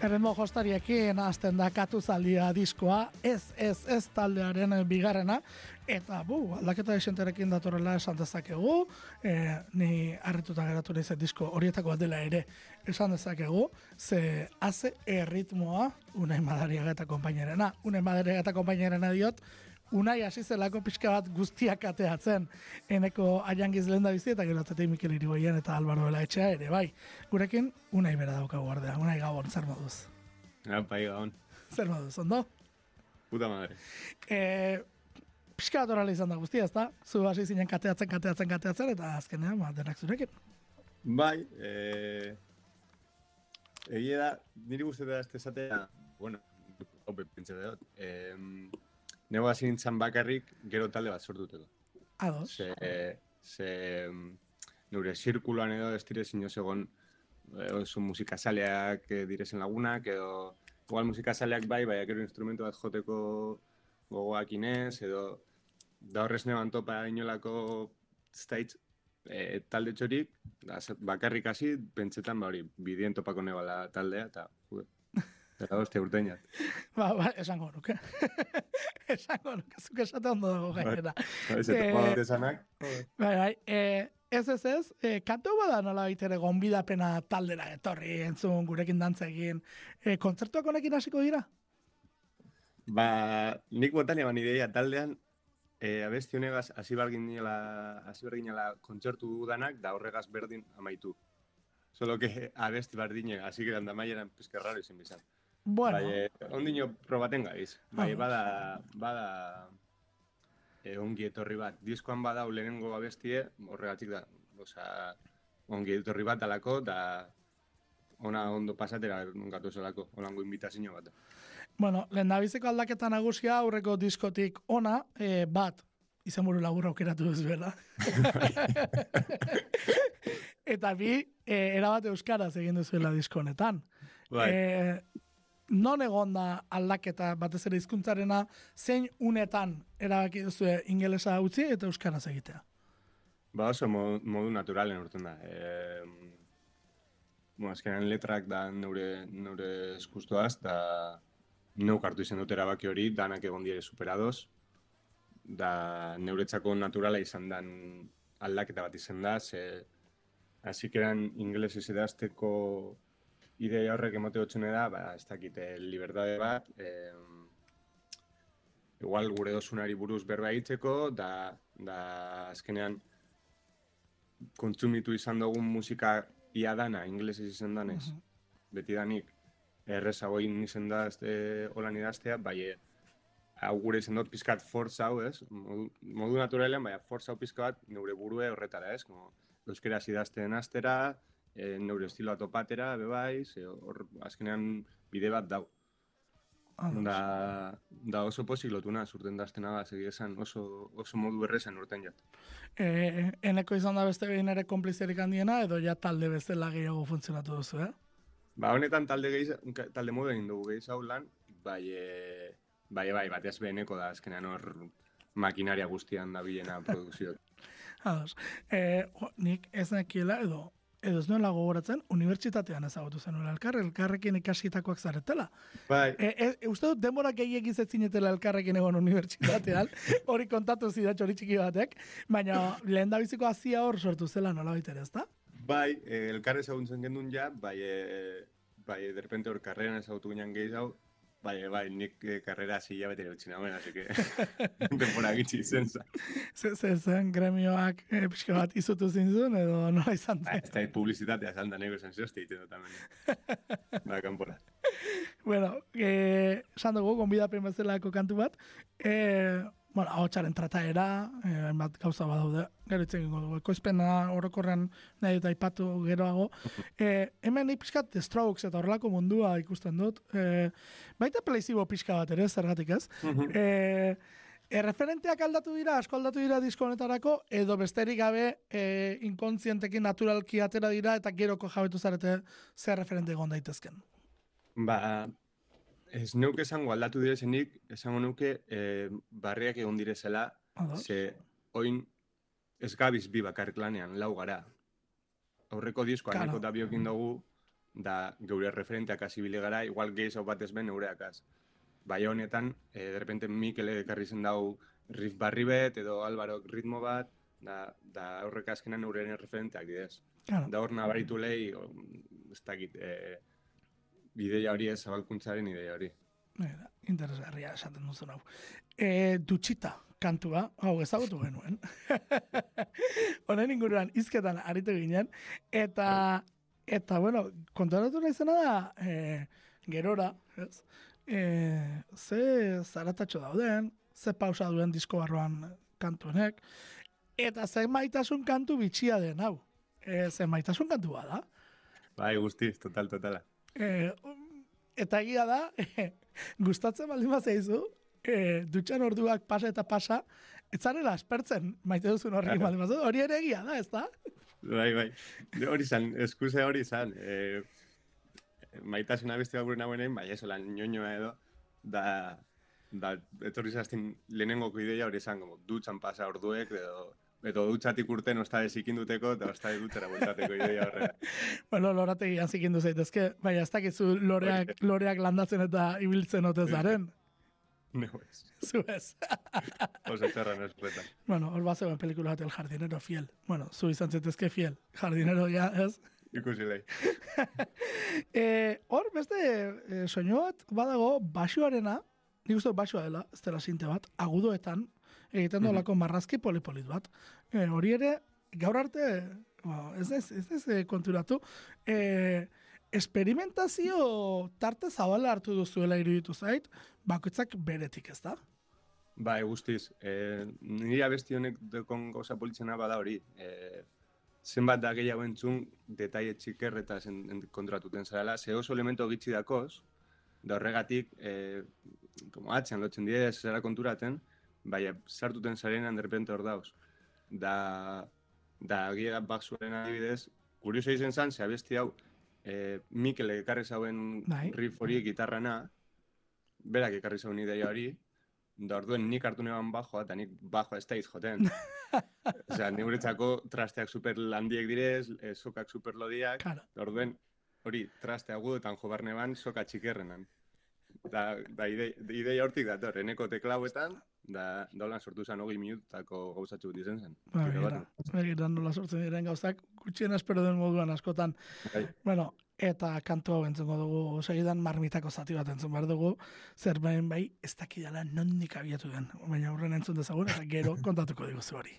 Errendo jostariekin azten da katuzaldia diskoa, ez, ez, ez taldearen bigarrena, eta bu, aldaketa esenterekin datorrela esan dezakegu, e, ni harrituta geratu nahi disko horietako dela ere esan dezakegu, ze haze erritmoa unai madariaga eta kompainerena. Unai madariaga eta kompainerena diot, unai hasi zelako pixka bat guztiak ateatzen eneko aiangiz lehen da bizi eta gero atzetei Mikel Irigoyen eta Alvaro Dela etxea ere, bai. Gurekin, unai bera daukagu guardea, unai gabon, zer moduz? Ja, bai gabon. Zer moduz, ondo? Puta madre. E, pixka bat horrela izan da guztia, ezta? Zu hasi zinen kateatzen, kateatzen, kateatzen, eta azkenean, ma, denak zurekin. Bai, eh, egia da, niri guztetan ez esatea, bueno, ope, pentsa dut, eh, Nego hasi nintzen bakarrik, gero talde bat sortuteko. Ados. Ze, ze, nure zirkuloan edo ez dire zinio segon eh, oso musikazaleak eh, direzen lagunak, edo igual musikazaleak bai, bai, gero instrumento bat joteko gogoak inez, edo da horrez neban topa inolako stage e, talde txorik, da, bakarrik hasi, pentsetan ba hori, bidien topako nebala taldea, eta Eta hostia urtein Ba, ba, esango nuke. esango nuke, zuke esate ondo dago bai. gainera. Ba, ez eta esanak. Bai, bai, eh, ez ez ez, eh, kantu bada nola baitere gonbidapena taldera etorri entzun gurekin dantza egin. Eh, kontzertuak honekin hasiko dira? Ba, nik botan eban ideia taldean, eh, abesti honegaz, hasi bargin nila, kontzertu danak, da horregaz berdin amaitu. Solo que abesti bardine, así que anda maieran pizke raro bizan. Bueno. Bai, ondino probaten gaiz. Bai, bada, bada eh, ongi etorri bat. Diskoan bada lehenengo abestie, horregatik da, oza, ongi etorri bat alako, da ona ondo pasatera gatu zelako, olango invitazio bat. Bueno, lehen da aldaketa nagusia aurreko diskotik ona, eh, bat, izan buru laburra aukeratu duzuela. Eta bi, eh, erabat euskaraz egin duzuela diskonetan. Bai. Eh, non egon da aldaketa batez ere hizkuntzarena zein unetan erabaki duzu ingelesa utzi eta euskaraz egitea? Ba oso modu, naturalen urten da. E, bueno, azkenean letrak da neure, neure eskustuaz, da neuk hartu izan dut erabaki hori, danak egon dire superados, da neuretzako naturala izan dan aldaketa bat izan da, ze hasi keran ingeles ez edazteko ideia horrek emote hotxune da, ba, ez dakite, liberdade bat, eh, igual gure dosunari buruz berba egiteko, da, da azkenean kontsumitu izan dugun musika ia dana, inglesez izan danez, uh -huh. beti danik, errezago egin izan da, este, holan idaztea, bai, hau gure izan dut pizkat forza hau, ez? Modu, modu naturalean, bai, forza hau pizkat neure burue horretara, ez? Como, euskera zidazten astera, e, neure estiloa topatera, bebai, ze hor azkenean bide bat dau. Da, da oso pozik lotuna, zurten daztena da, segi esan oso, oso modu errezan urten jat. E, eneko izan da beste behin ere komplizerik handiena, edo ja talde bezala gehiago funtzionatu duzu, eh? Ba, honetan talde, gehiz, talde modu egin dugu gehiz hau lan, bai, e, bai, bai, bat ez beheneko da, azkenean hor makinaria guztian da bilena produkzio. Ados, e, nik ez nekiela edo edo ez nuela gogoratzen, unibertsitatean ezagutu zen elkar, elkarrekin ikasitakoak zaretela. Bai. E, e, e uste dut, denbora gehiek izetzinetela elkarrekin egon unibertsitatean, hori kontatu zidatxo hori txiki batek, baina lehen da biziko azia hor sortu zela nola baitere, ez da? Bai, e, elkarre ezagutzen gendun ja, bai, e, bai, derrepente hor karreran ezagutu ginen gehiago, Bai, bai, nik eh, karrera hasi bete utzi nagoen, así que denbora gitzi zen za. Ze zen gremioak eh, pixka bat izutu zinzun edo nola izan zen? Ba, ez da publizitatea zalda nego zen zehozte iten dut Ba, kanpora. bueno, eh, gonbidapen bezalako kantu bat. Eh, bueno, hau txaren trataera, eh, bat gauza badaude, gero itzen dugu, ekoizpena orokorren nahi eta ipatu geroago. Eh, hemen ipiskat The Strokes eta horrelako mundua ikusten dut. Eh, baita pleizibo pixka bat ere, zergatik ez. eh, Erreferenteak aldatu dira, asko aldatu dira disko honetarako, edo besterik gabe e, inkontzientekin naturalki atera dira eta geroko jabetu zarete zer referente egon daitezken. Ba, Ez neuke esango aldatu direzenik, esango nuke e, barriak egon direzela, ze oin ez gabiz bi bakarrik lanean, lau gara. Aurreko diskoa, claro. neko da biokin dugu, da geure referenteak hasi bile gara, igual gehiago bat ez ben neureak az. Bai honetan, e, derrepente Mikel ekarri zen dau riff barri bet, edo Alvaro ritmo bat, da, da horrek azkenan neuren referenteak didez. Claro. Da hor nabaritu lehi, ez dakit, e, ideia hori ez, zabalkuntzaren ideia hori. Mira, interesgarria esaten duzu hau. E, dutxita kantua, hau ezagutu genuen. Honen inguruan izketan aritu ginen, eta, eta bueno, konturatu naizena da, e, gerora, ez? E, ze zaratatxo dauden, ze pausa duen disko barruan kantu honek, eta ze maitasun kantu bitxia den, hau. E, ze maitasun kantu bada. Bai, guztiz, total, totala. E, eta egia da, e, gustatzen baldin bazaizu, e, dutxan orduak pasa eta pasa, ez zarela aspertzen maite duzun horrekin Claro. baldin bazu, hori ere egia da, ez da? Bai, bai. Hori zan, eskuse hori zan. E, maitasuna beste bat gure nagoenein, bai, ez, lan ñoñoa edo, da, da, etorri zaztin lehenengoko ideia hori zan, como, dutxan pasa orduek, edo, edo dutxatik urten osta ezikinduteko, eta osta dutxera bultateko ideia horrela. Bueno, lorategian zikindu zaitezke, baina ez dakizu loreak, loreak landatzen eta ibiltzen ote zaren. No, ez. Zu ez. Oso txarra no espreta. bueno, hor bat zegoen pelikula bat, El jardinero fiel. Bueno, zu izan zaitezke fiel. Jardinero ja, ez? Ikusi lehi. E, hor, beste e, soinu bat badago basioarena, nik uste basioa dela, ez dela sinte bat, agudoetan, egiten dolako marrazki polipolit bat. E, hori ere, gaur arte, ba, ez ez, ez, ez eh, konturatu, e, esperimentazio tarte zabala hartu duzuela iruditu zait, bakoitzak beretik, ez da? Bai, guztiz. E, nire abesti honek dekon gauza politzena bada hori. E, zenbat da gehiago entzun, detaile txiker eta zen, en- kontratuten zarela. Ze oso elemento gitxi dakoz, da horregatik, e, como atxean lotzen die, ez zara konturaten, bai, sartuten zarenan derrepente hor dauz. Da, da gira baksuaren adibidez, kurioso izen zan, ze abesti hau, e, Mikel ekarri zauen Bai. riff hori gitarrana, berak ekarri zauen ideia hori, da orduen nik hartu neban bajoa, eta nik bajoa ez da joten. Osea, neuretzako trasteak super landiek direz, eh, sokak super lodiak, Claro. da orduen hori traste agudotan jo barne ban, soka txikerrenan. Da, da ide, ideia hortik dator, eneko teklauetan, da, da holan sortu zen hogei minutako gauzatxu dizen zen. Ba, begira, bat. begira nola sortzen diren gauzak, gutxien espero den moduan askotan. Bai. Bueno, eta kantu hau entzungo dugu, segidan marmitako zati bat entzun behar dugu, zer behin bai, ez dakidala nondik abiatu den. Baina aurren entzun dezagun, eta gero kontatuko diguzu hori.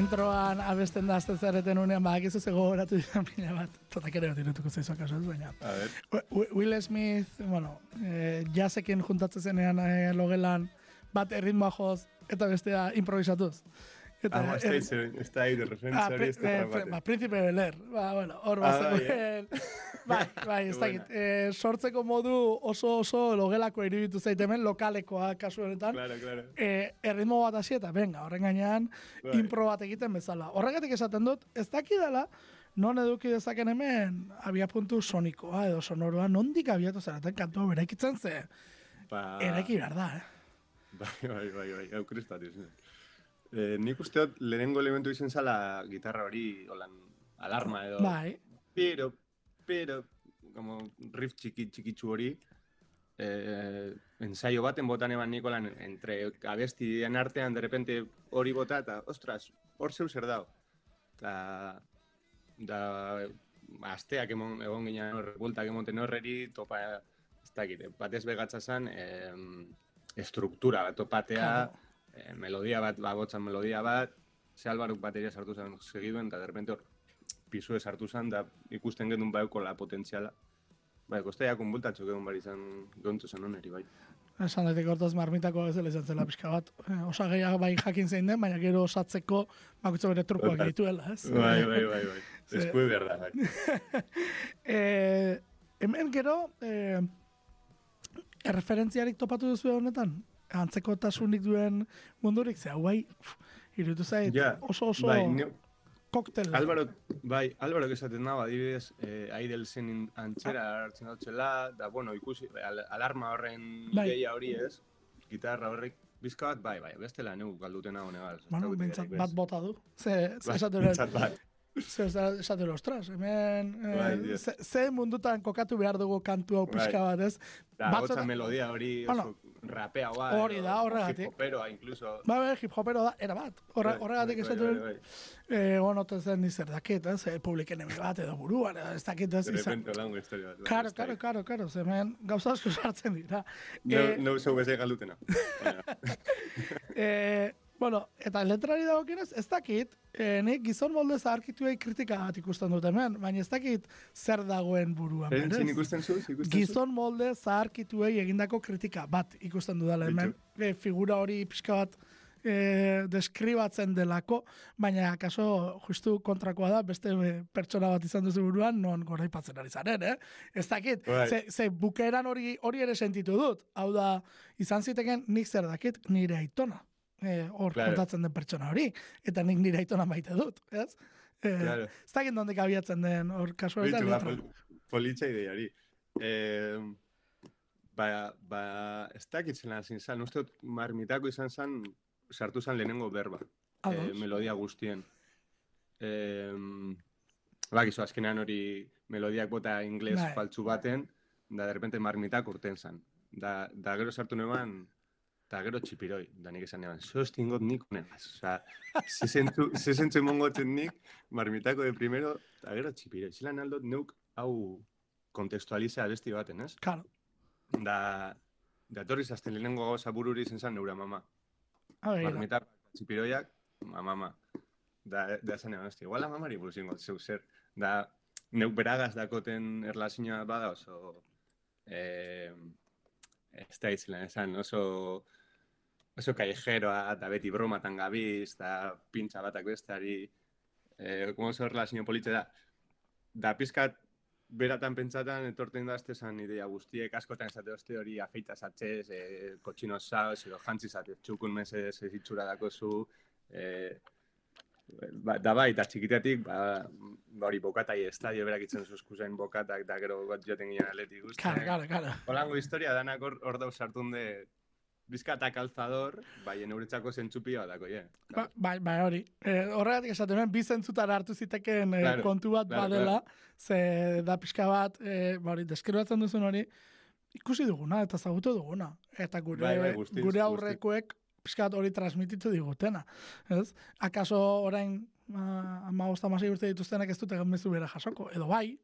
Introan abesten da azte zareten unean, badakizu ze gogoratu ditan pila bat. Totak ere bat irutuko zaizu akaso ez, baina. A ver, Wi- Will Smith, bueno, eh, jazekin juntatzen zenean eh, logelan, bat erritmoa joz, eta bestea improvisatuz. Eta, ah, ez da hitz- ez da hitz Ah, referentzia hori ez eh, da Príncipe Bel Air. Ba, bueno, hor Ah, bat bai. Bai, ez Qué dakit. Eh, sortzeko modu oso oso logelako iruditu zait hemen, lokalekoa kasu honetan. Claro, claro. Eh, erritmo bat hasi eta venga, horren gainean Bai. impro bat egiten bezala. Horregatik esaten dut, ez dakidala, non eduki dezaken hemen abiapuntu sonikoa edo sonoroa, nondik abiatu zaraten kantua beraikitzen ze, Ba, eraiki behar da, eh? Bai, bai, bai, bai, hau Eh, nik uste dut lehenengo elementu izen zala gitarra hori, holan, alarma edo. Bai, Pero, pero, como riff txiki txikitsu hori, eh, ensaio baten botan eban Nikolan, entre abestien artean, de repente hori bota, eta, ostras, hor zeu zer dau. Eta, da, asteak emon, egon ginen hor, bultak emoten horreri, topa, ez dakit, batez begatza zen, em, estruktura topatea, Claro. Eh, melodia bat, ba, botzan melodia bat, ze albaruk bateria sartu zen segiduen, eta de repente hor, pisue sartu zen, da ikusten genuen bauko la potentziala. Bai, kosteiak unbultatxo genuen bari zen, gontzu zen oneri, bai. esan daitek hortaz marmitako ez dela izan zela pixka bat. Eh, Osagaia bai jakin zein den, baina gero osatzeko bakutza bere trukoak Total. dituela, ez? Bai, bai, bai, bai. Eskue behar da, bai. E, hemen gero, eh, erreferentziarik topatu duzu honetan? Antzeko tasunik duen mundurik, ze hau bai, pf, iruditu zait, Ja, oso oso Bai, ne- koktel. Álvaro, bai, Álvaro esaten dago, adibidez, eh, Aidel zen in- antzera hartzen dautzela, da, bueno, ikusi, al, alarma horren Bai. ideia hori ez, gitarra horrek, bizka bat, bai, bai, bestela neu galdutena hone gal. Bueno, bentsat bat bota du. Ze, ze Bai, esaten bentsat bat. Ze esaten ostras, hemen eh, Bai, ze, ze mundutan kokatu behar dugu kantu hau Bai. pixka bat, ez? Da, hotza melodia hori, Bueno, oso rapea guai. hori da, horregatik. Hip-hoperoa, incluso. Ba, bai, hip hopero da, era bat. Horre, Bai, horregatik bai, esatu, bai, bai, bai. eh, bueno, zen nizer dakit, ez? Eh, publiken eme bat edo buruan, ez dakit, ez? De Izan. repente holango historia bat. bai, Karo, karo, karo, karo, zemen gauza asko sartzen dira. No, Eh, no zeu beze galdutena. Eh, bueno, eta letrari dagokionez, ez dakit, eh, nik gizon molde zaharkituei kritika bat ikusten dut hemen, baina ez dakit zer dagoen buruan. Eren zin berez. ikusten zu? ikusten? Gizon molde zaharkituei egindako kritika bat ikusten dudala hemen. E, figura hori pixka bat e, deskribatzen delako, baina kaso justu kontrakoa da, beste pertsona bat izan duzu buruan, non goraipatzen ari zaren, eh? Ez dakit, Bai. ze, ze bukeran hori hori ere sentitu dut. Hau da, izan ziteken nik zer dakit nire aitona. E, hor Claro. kontatzen den pertsona hori. Eta nik nire aitona maite dut, ez? E, Claro. Ez dakit nondik abiatzen den hor kasu honetan. Bitu, ba, pol, politxa ideiari. Eh, ba, ba, ez dakit zela zin zan, uste marmitako izan zan, sartu zan lehenengo berba, eh, melodia guztien. Eh, ba, gizu, azkenean hori melodiak bota ingles Bai. faltzu baten, da de repente marmitak urten zan. Da, da gero sartu neban, eta gero txipiroi, da nik esan neban, zoz tingot nik unegaz. Osa, ze zentzu, ze zentzu emongotzen nik, marmitako de primero, eta gero txipiroi. Zilan aldot neuk hau kontestualizea besti baten, ez? Claro. Da, da torri zazten lehenengo gauza bururi izen zan neura mama. A ver, Marmitak, txipiroiak, ma mama. Da, da esan egon, esti, igual mamari buruz ingo, zeu zer. Da, neuk beragaz dakoten erlazioa bada oso, eh, ez da esan, oso, oso callejeroa, eta beti bromatan gabiz, eta pintxa batak bestari, eh, como oso erlazio politxe da. Da, pizkat, beratan pentsatan etorten da esan ideia guztiek, askotan esate oste hori afeita zatxez, eh, kotxino saus, edo jantzi zatez txukun mesez ez itxura dako zu, eh, ba, da bai, eta txikitetik, ba, ba hori bokatai estadio berak itzen zuzkuzain bokatak, da gero got joten ginen atletik guzti. Claro, claro, claro. Holango historia danak hor, hor dauz sartun de bizkata calzador, bai, neuretzako zentzupia dako, je. Ba, bai, bai, hori. E, horregatik esaten nuen, bi zentzutan hartu zitekeen e, Claro, kontu bat claro, badela, ze da pixka bat, e, ba hori, deskribatzen duzun hori, ikusi duguna, eta zagutu duguna. Eta gure, Bai, bai, guztiz, gure aurrekoek pixka bat hori transmititu digutena. Ez? Akaso orain, ma, ama amasei urte dituztenak ez dute mezu bera jasoko, edo bai,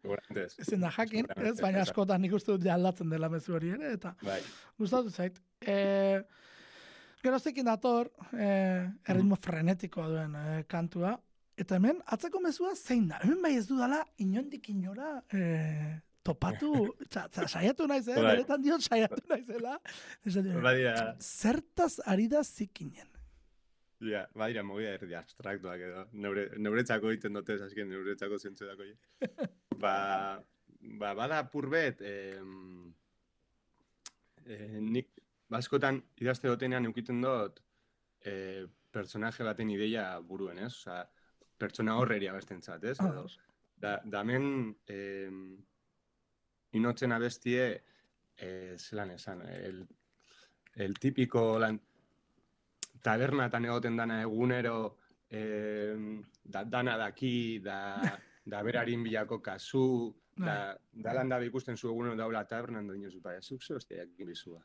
ezin da jakin, ez? Baina askotan nik uste dut ja aldatzen dela mezu hori ere, eta Bai, gustatu zait. E, Geroztekin dator, e, erritmo frenetikoa duen e, kantua, eta hemen atzeko mezua zein da? Hemen bai ez dudala inondik inora e, topatu, saiatu naiz, eh? Bai. Beretan diot saiatu naizela. Esaten, badira, Zertaz ari da zikinen. Ja, badira mogia erdi abstraktuak edo, neure, neuretzako egiten dute, azken neuretzako zentzu dako, ba, ba, bada purbet, eh, eh, nik, baskotan idazte dotenean eukiten dut, eh, personaje baten ideia buruen, ez? Osa, pertsona horreri abestentzat, ez? Edo, Ados. Da, damen eh, inotzen abestie eh, zelan esan, el, el típico lan, tabernatan egoten dana egunero eh, da, dana daki, da, da berarin bilako kasu, da, da lan dabe ikusten zu egunero daula tabernan da dinozu, bai, zuk ze hostiak egin bizua.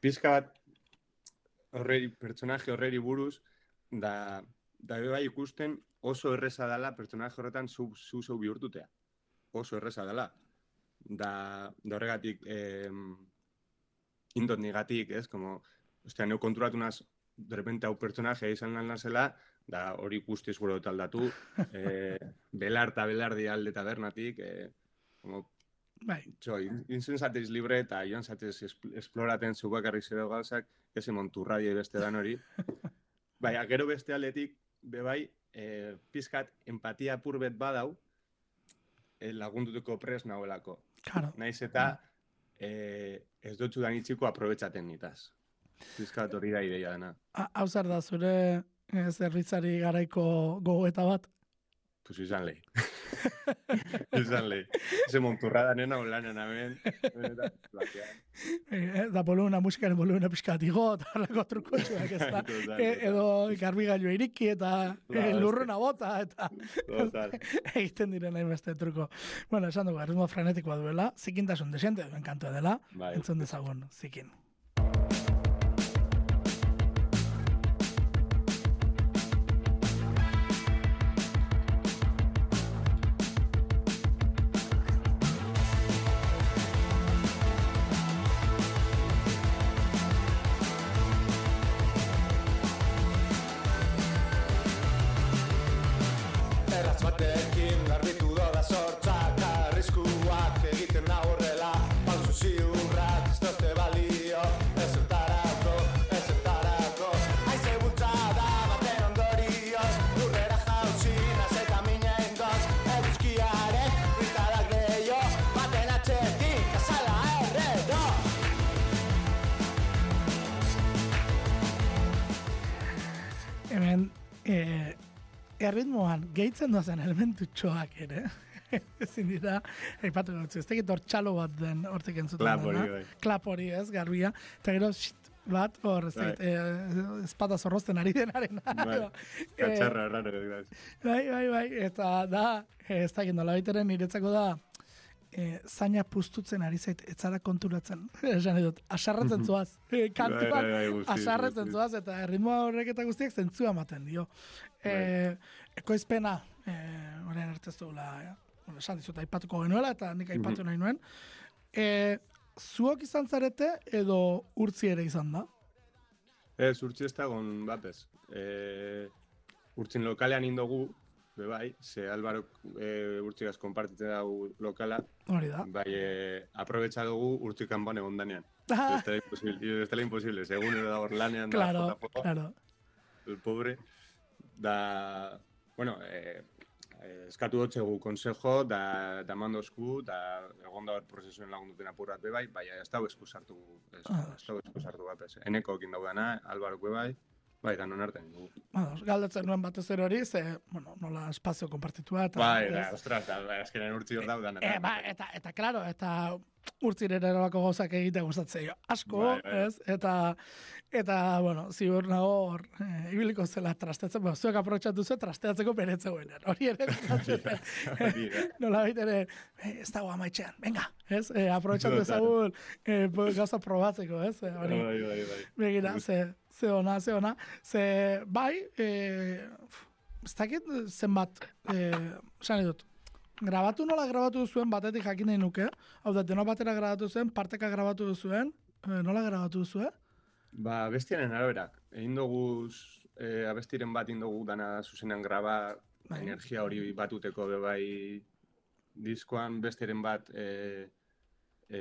Pizka bat horreri, pertsonaje horreri buruz, da, da bai ikusten oso erreza dela pertsonaje horretan zu, zu zeu bihurtutea. Oso erreza dela. Da, da horregatik, eh, indot nigatik, ez, como, ostia, neu konturatu naz, de repente hau pertsonaje izan lan nazela, da hori guztiz gure dut aldatu, eh, belar eta belardi alde tabernatik, eh, como, Bai, txo, inzen zatez libre eta joan zatez esp- esploraten zubakarri zero gauzak, ez monturradia beste dan hori. Baina, gero beste aldetik, bebai, eh, pizkat empatia purbet badau, eh, lagunduteko pres nagoelako. Claro. Naiz eta eh, ez dutxu da nitxiko aprobetsaten nitaz. Pizkat hori da ideia dena. Ha- Hau zer da, zure eh, zerbitzari garaiko gogoeta bat? Pues izan lehi. izan lehi. Ze monturra da nena olanen batean. Eh, da volumena, musikaren volumena pixka bat igo, eta horreko trukotxuak ez da. E, edo garbigailu iriki eta e, lurruna bota eta egiten diren hainbeste truko. Bueno, esan dugu, erritmo frenetikoa duela, zikintasun desente duen kantua dela, Bai. entzun dezagun, zikin. Gehitzen dozen elementutxoak ere, ezin dira, aipatu dut, ez tekit hor txalo bat den hortik entzuten Klap hori, bai. Klap hori, ez, garbia, eta gero, shit, bat, hor, ez Bai. dakit, e, espada zorrozten ari denaren. Bai. Katxarra, raro, raro. Bai, bai, bai, eta da, eh, ez dakit nola baiteren niretzako da, e, zaina pustutzen ari zait, ez zara konturatzen. Esan dut, asarretzen zuaz. E, Bai, kantuan, bai, bai, guztiz. zuaz, eta erritmoa horrek eta guztiak zentzua ematen dio. E, ekoizpena, e, orain arte ez dugula, ja? bueno, esan dizut, aipatuko genuela, eta nik aipatu nahi nuen. E, zuok izan zarete, edo urtzi ere izan da? Ez, urtsi ez dagon batez. E, urtzin lokalean indogu, be bai, ze Alvaro e, urtsigaz konpartitzen dugu lokala, Hori da. bai, e, aprobetsa dugu urtsi kanpon egon danean. Ah, Ez dela imposible, ez dela imposible, segun da hor lanean da, claro, jota, claro. el pobre, da, bueno, e, e, eskatu dutxegu konsejo, da, da mandozku, da egon da hor prozesuen lagunduten apurrat be bai, baina ez dago esku sartu, ez, Ah. ez dago esku sartu bat, ez. Eneko ekin daudana, Alvaro be bai, bai, da non artean dugu. Ados, galdetzen nuen batez ere hori, ze, bueno, nola espazio konpartitua eta... Bai, da, ostras, da, azkenean urtzi hor daudan. E, ba, eta, eta, claro, eta urtzire erabako gauzak egitea gustatzen jo. Asko, Bai, bai. ez? Eta, eta, bueno, ziur nago hor, e, ibiliko zela trasteatzen, bueno, zuek aprotxatu zuen trasteatzeko. Hori ere gustatzen. Hori da. Nola baita ere, e, ez dago amaitxean, venga, ez? E, aprotxatu ezagun e, po- gauza probatzeko, ez? E, hori, Bai, bai, bai. Begira, ze, ze ona, ze ona. Ze, bai, e, ez dakit zenbat, e, esan dut, grabatu nola grabatu duzuen batetik jakin nahi nuke, hau da, deno batera grabatu zuen, parteka grabatu duzuen, e, nola grabatu duzue? Ba, bestiaren araberak. Egin dugu, e, abestiren bat egin dugu dana zuzenean graba, Bai. energia hori batuteko be bai diskoan bestiaren bat e, e,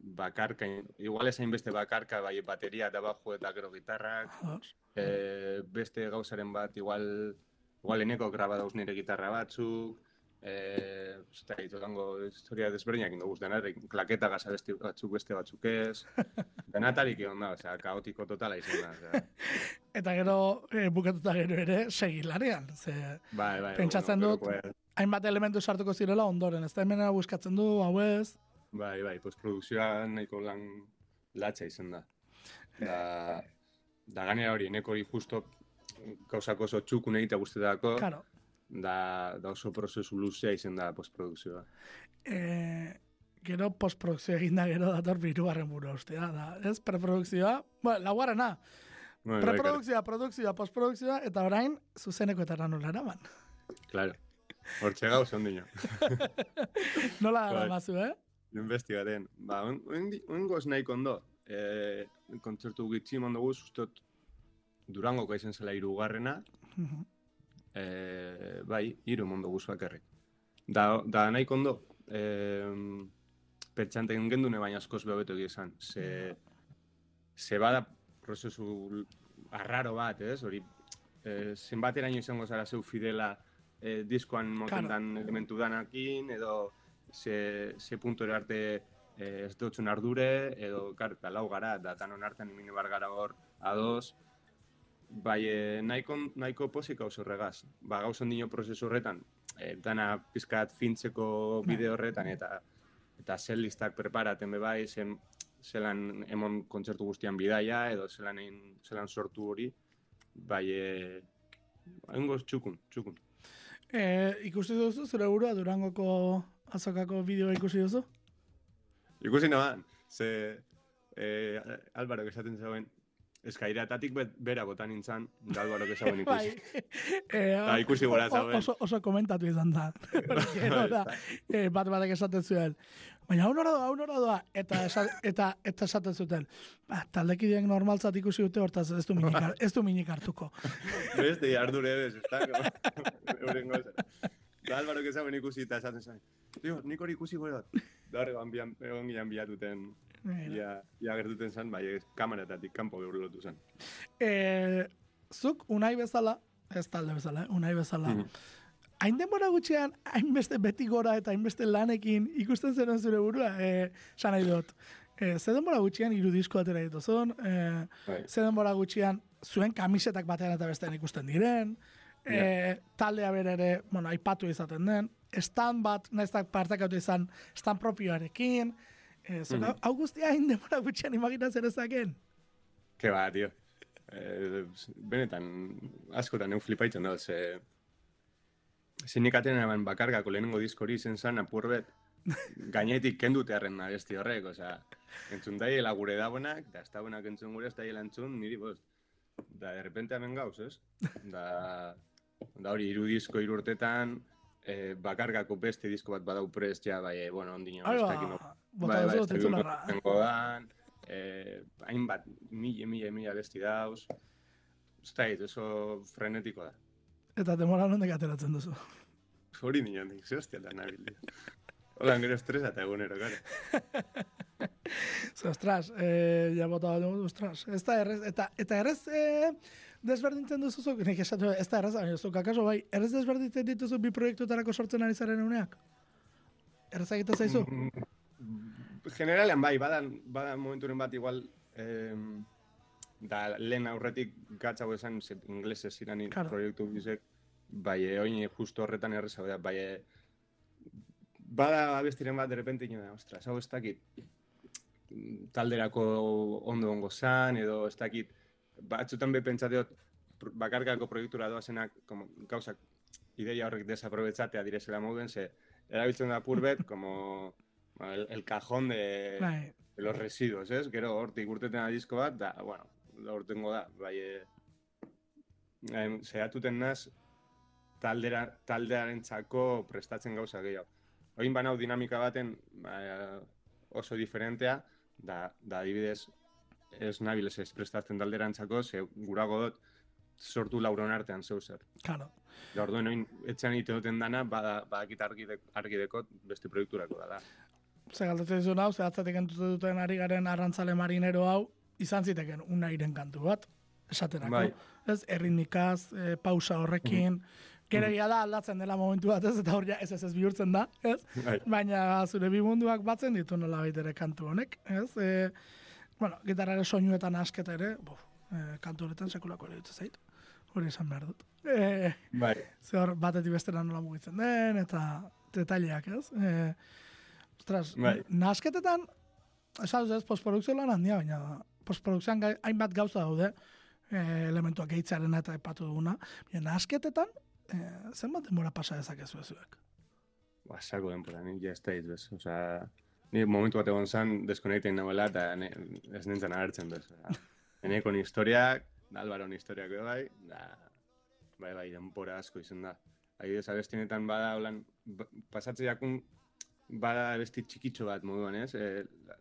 bakarka, igual ezain beste bakarka, bai bateria eta bajo eta gero gitarrak, e, beste gauzaren bat igual, igual eneko graba dauz nire gitarra batzuk, Eh, ez da, itotango historia desberdinak ingo guztien, eh? klaketa gaza beste batzuk beste batzuk ez. Denatarik egon da, osea, kaotiko totala izan da. Osea. Eta gero, e, bukatuta gero ere, segilarean. Ze, Bai, bai. Pentsatzen bueno, dut- pero, hainbat elementu sartuko zirela ondoren, ez da hemenera buskatzen du, hau ez, Bai, bai, postprodukzioa nahiko lan latxa izan da. Da, da ganera hori, neko hori justo gauzako oso txukun egitea guztetako, karo. Da, da oso prozesu luzea izan da postprodukzioa. E, gero postprodukzio egin da gero dator birugarren burua ustea, da, ez? Preprodukzioa, bueno, laugarrena, Bai, bai, preprodukzioa, produkzioa, postprodukzioa, eta orain, zuzeneko eta nola eraman. Claro. Hortxe gauz ondino. Nola Bai. eramazu, eh? Investigaten. Ba, oen goz nahiko ondo. E, kontzertu gitxi mondogu, ustot Durangoko izan zela irugarrena, Mhm. E, bai, hiru mondo guz bakarrik. Da, da nahiko ondo, e, pertxanten gendune baina askoz behobeto esan. Ze, ze bada prozesu arraro bat, ez? Hori, e, zenbateraino izango zara zeu fidela e, diskoan moten Claro. dan elementu danakin, edo ze, ze puntu arte e, ez dutzun ardure, edo kar, eta lau gara, da danon artean imine bar gara hor ados, bai, e, nahiko, nahiko posik gauz horregaz. Ba, gauz ondino prozesu horretan, e, dana pizkat fintzeko Bai. bide horretan, eta eta zel listak preparaten be bai, zen, zelan emon kontzertu guztian bidaia, edo zelan, egin, zelan sortu hori, bai, e, Aingo txukun, txukun. E, ikusi duzu, zure burua Durangoko azokako bideoa ikusi duzu? Ikusi noan, ze eh, Alvaro esaten zegoen, eskairatatik bera botan nintzen, da Alvaro esaten bai. ikusi. E, Ba, ikusi gora zauden. Oso, oso komentatu izan da. Gero da, e, bat batek esaten zuen. Baina hau nora doa, hau nora doa. Eta, esa, eta, eta esaten zuten. Ba, taldekideak normaltzat ikusi dute hortaz ez du minik, ez du minik hartuko. Beste, ardure bez, ez da? Euren gauza. Da Alvaro esaten ikusi eta esaten zen. Tio, nik hori ikusi gora. Da horregan bian, egon bilatuten, ia, ia gertuten zen, bai, kameratatik kanpo behurlotu zen. E, zuk unai bezala, ez talde bezala, eh, unai bezala, Mhm. hain denbora gutxian, hainbeste beti gora eta hainbeste lanekin ikusten zen zure burua, e, san nahi dut. E, ze denbora gutxian hiru disko atera dituzun, e, Bai. ze denbora gutxian zuen kamisetak batean eta bestean ikusten diren, e, taldea bere ere, bueno, aipatu izaten den, stand bat, naiztak partekatu izan, stand propioarekin, e, zuk, Mhm. hau guztia hain denbora gutxian imaginatzen ezaken. Ke ba, tio. Eh, benetan, askotan eu flipaitzen da, ze... Zinik eban bakargako lehenengo diskori izen zan apur bet, gainetik kendute harren abesti horrek, osea, entzun daiela gure dagoenak, da ez dagoenak entzun gure ez daiela entzun, niri bost. Da, de repente hemen gauz, ez? Da, da hori, disko hiru eh, bakargako beste disko bat badau prest, ja, bai, eh, bueno, ondino, ez dakit no- bota bai, bai, ez non izango dan, eh, hainbat, mila, mila, mila besti dauz. Ez da, oso frenetiko da. Eta demora nondik ateratzen duzu. Hori nion, nik, ze hostia da nabil. Hola, gero estresa eta egunero, gara. Ostras, eh, ja bota dugu, ostras. Ez da errez, eta, eta errez eh, desberdintzen duzu zuk, nik esatu, ez da errez, baina zuk akaso bai, errez desberdintzen dituzu bi proiektutarako sortzen ari zaren uneak? Errez egiten zaizu? Generalean bai, badan, badan momenturen bat igual, em, da lehen aurretik gatzago esan, ze inglesez ziren Claro. proiektu bizek, bai, e, oin justo horretan erreza, bai, e, bada abestiren bat, de repente, ino da, ostras, hau ez dakit, mm, talderako ondo ongo zan, edo ez dakit, batzutan be pentsateot, bakarkako proiektura doazenak, como, gauzak, ideia horrek desaprobetzatea direzela moden, ze, erabiltzen da purbet, como ba, el, el cajón de, Bai, de los residuos, ez? Gero hortik urteten disko bat, da, bueno, da urtengo da, bai, e, em, zehatuten naz, taldera, taldearentzako prestatzen gauza gehiago. Oin banau dinamika baten ba, oso diferentea, da, da adibidez, ez nabil ez prestatzen talderantzako, ze gurago dut sortu lauron artean zeu zer. claro. Da orduen oin etxean ite duten dana, bada, badakit argidek, argidekot beste proiekturako da. Ze galdetzen dizu hau, ze atzatik entute duten ari garen arrantzale marinero hau, izan ziteken unairen kantu bat, esaterako. Bai. Ez, erritmikaz, e, pausa horrekin, Gero egia da aldatzen dela momentu bat ez, eta hor ja ez ez ez bihurtzen da, ez? Bai. Baina zure bi munduak batzen ditu nola ere kantu honek, ez? E, bueno, gitarrare soinuetan asketa ere, buf, e, kantu honetan sekulako ere dut zait. Hori esan behar dut. E, Bai. ze hor batetik bestera nola mugitzen den, eta detaileak, ez? E, ostras, Bai. nasketetan, dut ez, postprodukzio lan handia, baina postprodukzioan hainbat gauza daude, e, elementuak gehitzaren eta epatu duguna, baina nasketetan, e, zenbat denbora pasa dezakezu zuek? Ba, sako denpora, ni ja ez da bez. Osea, ni momentu bat egon zan, deskonektein nagoela, eta ne, ez nintzen agertzen bez. Osea, Enekon historiak, da Alvaron historiak bai, da, bai, bai, denpora asko izan da. Adibidez, abestinetan bada, holan, ba- pasatze jakun, bada abesti txikitxo bat moduan, ez? E,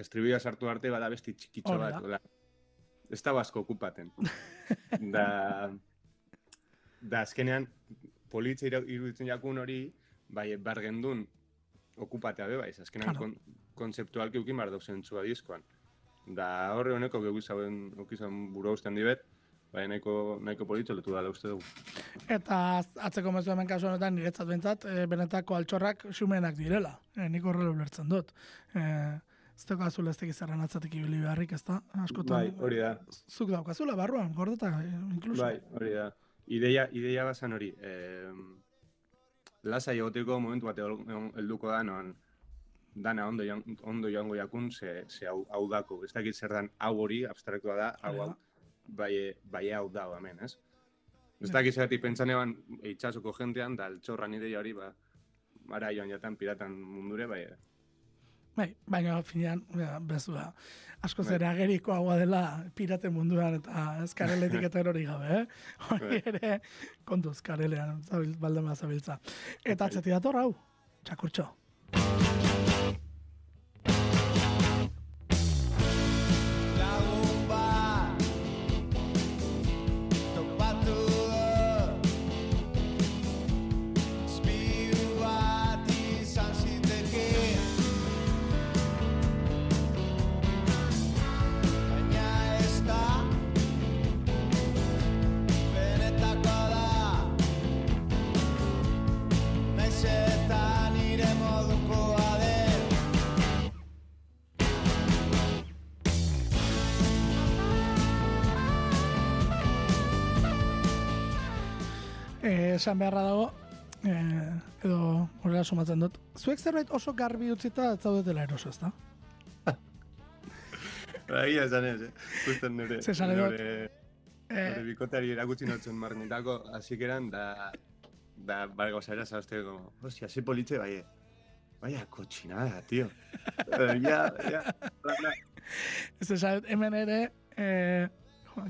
estribioa sartu arte bada abesti txikitxo Hori bat, hola. Ez da asko okupaten. da, da azkenean, politza iruditzen jakun hori, bai, bar gendun okupatea be, bai, azkenean Claro. kon, konzeptualki ukin bar dauzen txua diskoan. Da horre honeko gehu zauen, okizan buru usten dibet, bai, nahiko, nahiko polito letu dala uste dugu. Eta atzeko mezu hemen kasu honetan niretzat bentsat, e, benetako altxorrak xumenak direla. E, nik horrela ulertzen dut. E, ez teko azul ez tekiz zerren atzatik ibili beharrik, ez da? Askotan, Bai, hori da. zuk daukazula barruan, gordeta, inkluso. Bai, hori da. Ideia, ideia bazan hori. Eh, lasa egoteko momentu bat helduko da, non dana ondo, joan- ondo joango jakun, ze, ze hau, hau dako. Ez dakit zer dan hau hori, abstraktua da, hau hau, bai, bai hau da, hemen, ez? Ez dakit zeratik pentsan eban itxasoko jentean, da altxorran ideia hori, ba, mara joan jatan piratan mundure, bai, Bai, baina finean, ja, bezu da. Asko Bai. zera ageriko haua dela pirate munduan eta ez kareletik eta erori gabe, eh? Hori Bai. ere, kontuz karelean, zabil, baldema zabiltza. Eta atzeti dator hau, txakurtxo. Esan beharra dago, eh, edo horrela sumatzen dut. Zuek zerbait oso garbi utzita ez zaudetela eroso, ezta? Egia esan ez, eh? Justo nire, esan edot? nire, Eh, nire bikoteari erakutsi notzen marnitako, hasikeran da, da, bai, gozera zauzte, como, hostia, ze politxe, bai, vaya cochinada, tío. Eh, ya, ya, bla, bla. ez esan, hemen ere, eh,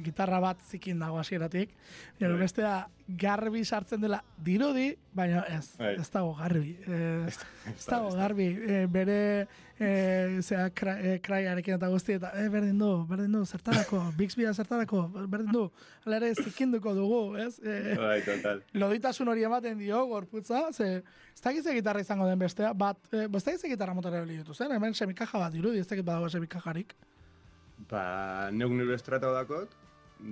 gitarra bat zikin dago hasieratik. Gero Bai. bestea garbi sartzen dela dirudi, baina ez, Bai. ez dago garbi. Eh, Ez dago garbi. Eh, bere eh, zera, kra, eh, kraiarekin eta guzti, eta eh, berdin du, berdin du, zertarako, Bixbia zertarako, berdin du, hala ere zikinduko dugu, ez? Eh, Bai, total. loditasun hori ematen dio gorputza, ze ez dakit ze gitarra izango den bestea, bat, eh, ez dakit ze gitarra motora erabili ditu zen, hemen semikaja bat dirudi, ez dakit badago semikajarik. Ba, neuk nire estrata dakot,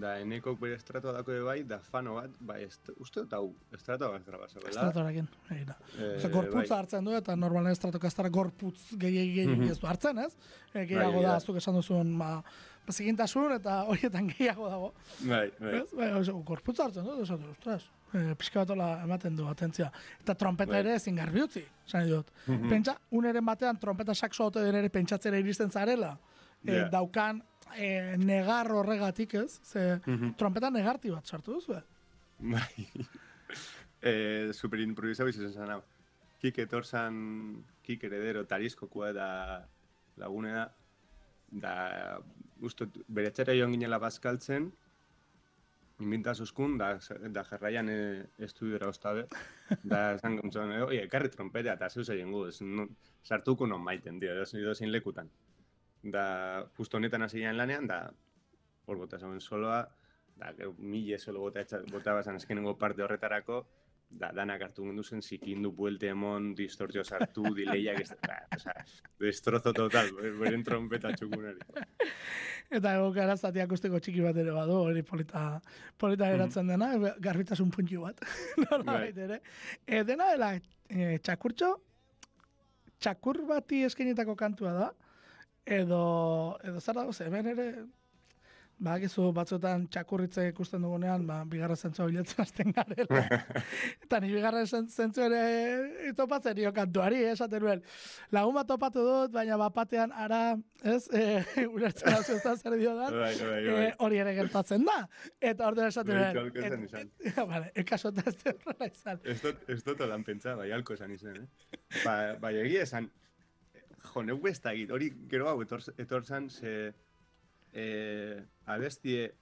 da eneko bere estrata dako bai, da fano bat, ba, est, uste dut hau, estrata bat grabazio, bela? Estratorekin, egira. Eh, Osa, gorputza bai. hartzen du, eta normalen estratoka ez gorputz gehiagi gehiagi Mhm. ez du hartzen, ez? E, gehiago Bai, da, da. zuk esan duzun, ba, ba, zigintasun eta horietan gehiago dago. Bai, bai. Ez? Bai, oso, gorputza hartzen du, esatu, ostras, e, pixka bat hola ematen du, atentzia. Eta trompeta Bai. ere ezin garbi utzi, esan dut. Mhm. Pentsa, uneren batean trompeta sakso ote ere pentsatzera iristen zarela. E, Ja. daukan e, negar horregatik ez, ze Mhm. trompeta negarti bat sartu duzu, eh? Bai. eh, super improvisau izan zen hau. Kik etorzan, kik heredero tariskokua da lagune da, ustot, bere etxera joan ginela bazkaltzen, inbinta zuzkun, da, da jarraian e, estudiora ostabe, da, esan gontzon, e, oie, ekarri trompeta, eta zeu zeien gu, no, sartuko non maiten, dio, edo zein lekutan. Da, justo honetan hasi ginen lanean, da, hor bota zauen soloa, da, gero, mille solo bota, etxa, bota bazan azkenengo parte horretarako, da, danak hartu gindu zen, zikindu, buelte emon, distortio sartu, dileiak, ez, da, oza, destrozo total, beren trompeta txukunari. Eta ego gara zati akustiko txiki bat ere badu, hori polita, polita geratzen dena, garbitasun puntxu bat, norbait ere. E, dena dela, e, txakurtxo, txakur bati eskenitako kantua da, edo, edo dago, ze, hemen ere, Badakizu batzuetan txakurritze ikusten dugunean, ba, bigarra zentzua bilatzen hasten garela. Eta ni bigarra zen- zentzu ere topatzen dio kantuari, eh, esaten nuen. Lagun bat topatu dut, baina bapatean ara, ez, e, ulertzen hau ez zer dio da, Bai, bai, e, bai. hori ere gertatzen da. Eta orduan esaten Bai, nuen. et- Vale, ekaso eta ez horrela izan. Ez dut lan pentsa, bai, alko esan izan, eh? Ba, bai, egia esan, jo, neu ez dakit, hori gero hau etor, etorzan, ze, eh, abestie,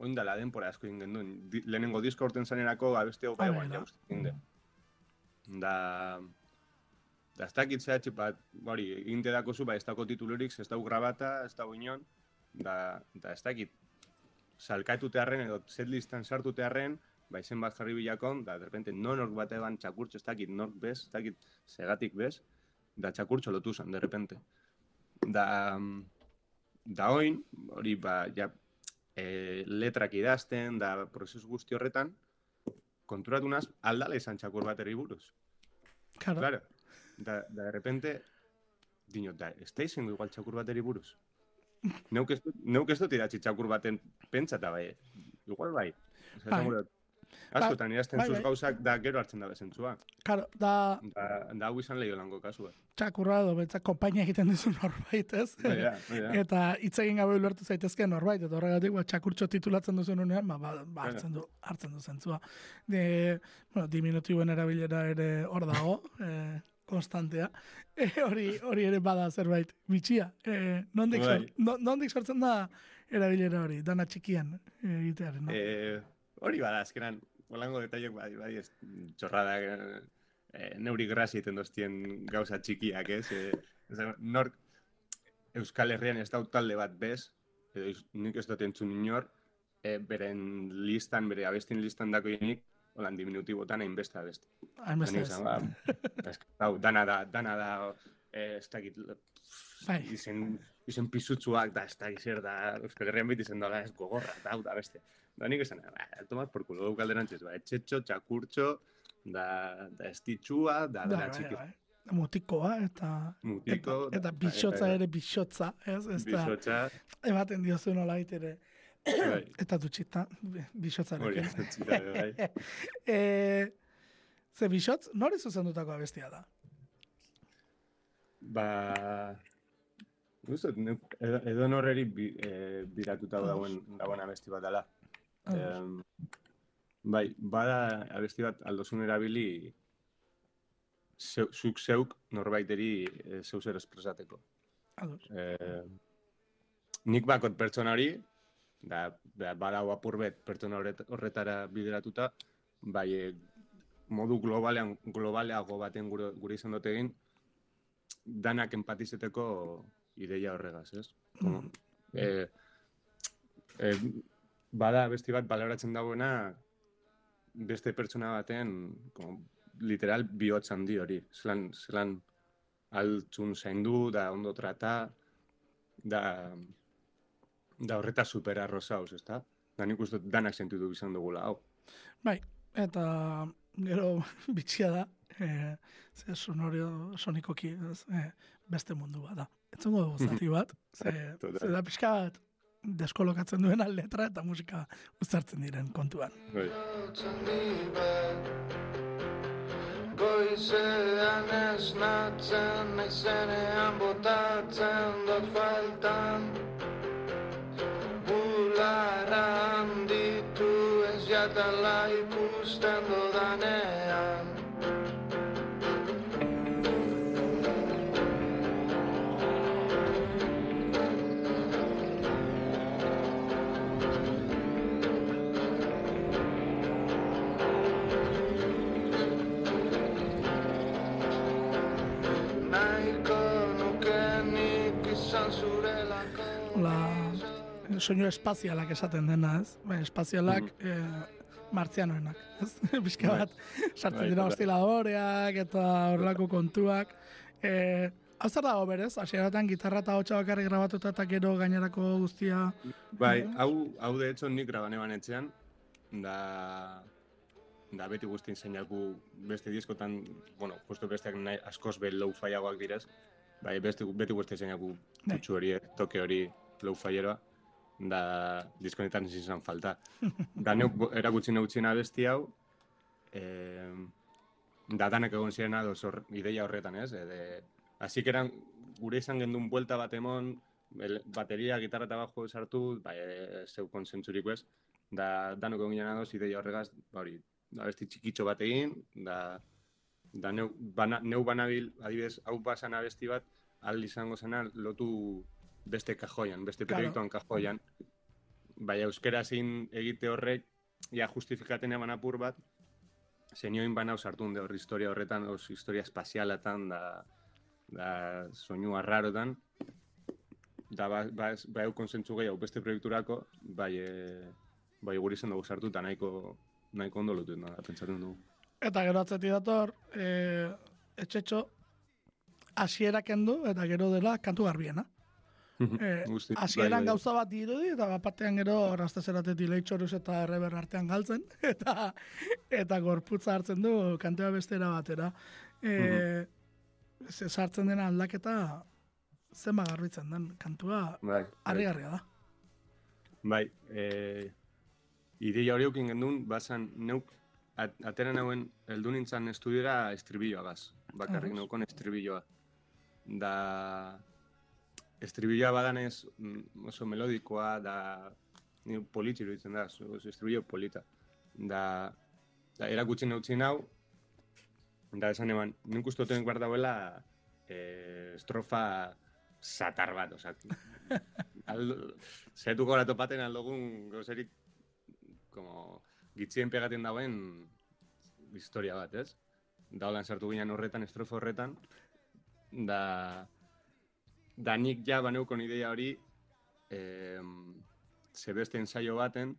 oindala denpora asko egin genduen, Di, lehenengo disko urten zanerako abestie hau bai, guan bai, da. Da, da ez dakit zehatxe, bat, hori, eginte dako zu, ba, ez dako titulurik, ez dau grabata, ez dau inon, da, da ez dakit, salkatu teharren edo setlistan sartu teharren, ba izen bat jarri bilakon, da derrepente nonork bat eban txakurtxo, ez dakit nork bez, ez dakit segatik bez, da txakurtxo lotu zen, derrepente. Da, da oin, hori ba, ja, e, letrak idazten, da prozesu guzti horretan, konturatu naz, aldala izan txakur bateri buruz. Claro. Claro. Da, da de repente, dinot, da, ez da izango igual txakur bateri buruz. Neuk ez dut idatzi txakur baten pentsata bai. Igual bai. Osa, Bai. Askotan idazten bai, bai. gauzak da gero hartzen da bezentzua. Claro, da Da, da hau izan lehio lango kasua. txakurra edo betzak konpainia egiten dizu norbait, ez? Hori da, hori da. Eta hitz egin gabe ulertu zaitezke norbait, eta horregatik ba, txakurtxo titulatzen duzen unean, ba, ba, ba, hartzen du, hartzen du zentzua. De, bueno, diminutiboen erabilera ere hor dago, eh, konstantea. E, hori, hori ere bada zerbait bitxia. E, nondik, Bai. sor, no, nondik sortzen da erabilera hori, dana txikian eh, egitearen, no? Eh, hori bada, azkenan, holango detaiok bai, bai, ez, txorrada, eh, neuri grasi egiten doztien gauza txikiak, ez? Da, nork Euskal Herrian ez dau talde bat bez, edo nik ez dut entzun inor, eh, beren listan, bere abestin listan dako inik, holan diminutibotan hainbeste abesti. Hainbeste ez. ba, ez, hau, dana da, dana da, ez dakit, Bai. izen, izen pisutsuak, da, ez dakit zer da, Euskal Herrian beti zen dola, ez gogorra, da, da, beste. Da, nik esan, ba, tomas por culo, alderantziz, ba, etxetxo, txakurtxo, da, da estitxua, da, da, bai, txiki, bai. Mutikoa eta mutiko, eta, eta da, bixotza eta- ere bixotza, ez? Ez da, Bizotxa, ematen diozu nolait ere. bai, Eta dutxita, bi- hori, etxita, bai. e, ze bixotz, nori zuzendutako abestia da? Ba, guztot, neuk- edo, norreri bi, e, biratuta dagoen, dagoen abesti bat dela. Em, bai, bada abesti bat aldozun erabili zeu, zuk zeuk norbaiteri e, zeu zer espresateko. Ados. E, nik bakot pertsona hori, da, da badau apur bet pertsona horret, horretara bideratuta, bai, e, modu globalean, globaleago baten gure, gure izan dute egin, danak empatizeteko ideia horregaz, ez? Mm. e, e, bada besti bat baloratzen dagoena beste pertsona baten como, literal bihotz handi hori. Zelan, zelan altzun zaindu, da ondo trata, da, da horreta super arrozauz, ezta? Da nik uste danak sentitu izan dugula, hau. Bai, eta gero bitxia da, e, ze sonorio, sonikoki, ez, e, beste mundu bat da. Etzungo dugu zati bat, ze, ze da pixka bat deskolokatzen duena letra eta musika uztartzen diren kontuan. Bai. Goizean esnatzen, naizenean botatzen dut faltan Bularra handitu ez jatala ikusten dodanean soinu espazialak esaten dena, ez? Bai, espazialak e, martzianoenak, ez? Pixka Bai. bat, sartzen Bai, dira total. ostiladoreak eta horrelako kontuak. E, Hau zer dago berez, hasieratan gitarra eta hotxa bakarrik grabatuta eta gero gainerako guztia. Bai, Mhm. hau, hau de hecho nik grabane banetzean, da, da beti guztin zeinaku beste diskotan, bueno, justo besteak nahi, askoz be low fiagoak direz, bai, beste, beti guzti zeinaku Bai. kutsu hori, eh, toke hori low fieroa, da diskonetan ezin izan falta. da neuk erakutsi neutzien abesti hau, eh, da danak egon ziren ados hor, ideia horretan, ez? Ede, Así que eran, gure izan gendun buelta bat emon, el- bateria, gitarra eta bajo sartu, bai, e, zeu konsentzurik ez, da danok egon ginen ados ideia horregaz, ba hori, da besti txikitxo bat egin, da, da neu, bana, neu banabil, adibidez, hau basan abesti bat, al izango zena lotu beste kajoian, beste Claro. proiektuan kajoian. Bai, euskera zin egite horrek, ja justifikaten eman apur bat, zenioin bana sartun de hor historia horretan, os historia espazialatan, da, da soinu arrarotan, da ba, ba, ba eu konsentzu gehiago beste proiekturako, bai, e, bai guri izan dugu sartu, eta nahiko, nahiko ondo lotu, da, pentsatzen dugu. Eta gero atzetik dator, e, etxetxo, hasiera kendu eta gero dela kantu garbiena. Eh, Guzti, hasieran bai, bai. gauza bat dirudi, eta bat batean gero rastezerate dileitxoruz eta erreber artean galtzen, eta eta gorputza hartzen du kantea bestera batera. E, ze sartzen dena aldaketa zenba garbitzen den kantua Bai, bai. harrigarria da. Bai, e, ideia hori eukin gendun, basan neuk at, atera nauen heldu nintzen estudiora estribilloagaz. Bakarrik Ados. neukon estribilloa. Da, estribilloa badanez mm, oso melodikoa, da, ni politxi iruditzen da, oso estribillo polita. Da, da erakutsi neutzi nau, da esan eman, nik uste duten behar dauela e, estrofa satar bat, osak, aldo, zetuko topaten aldogun gauzerik como gitzien pegaten dauen historia bat, ez? Da holan sartu ginen horretan, estrofa horretan, da, da nik ja baneukon ideia hori eh, zebeste ensaio baten,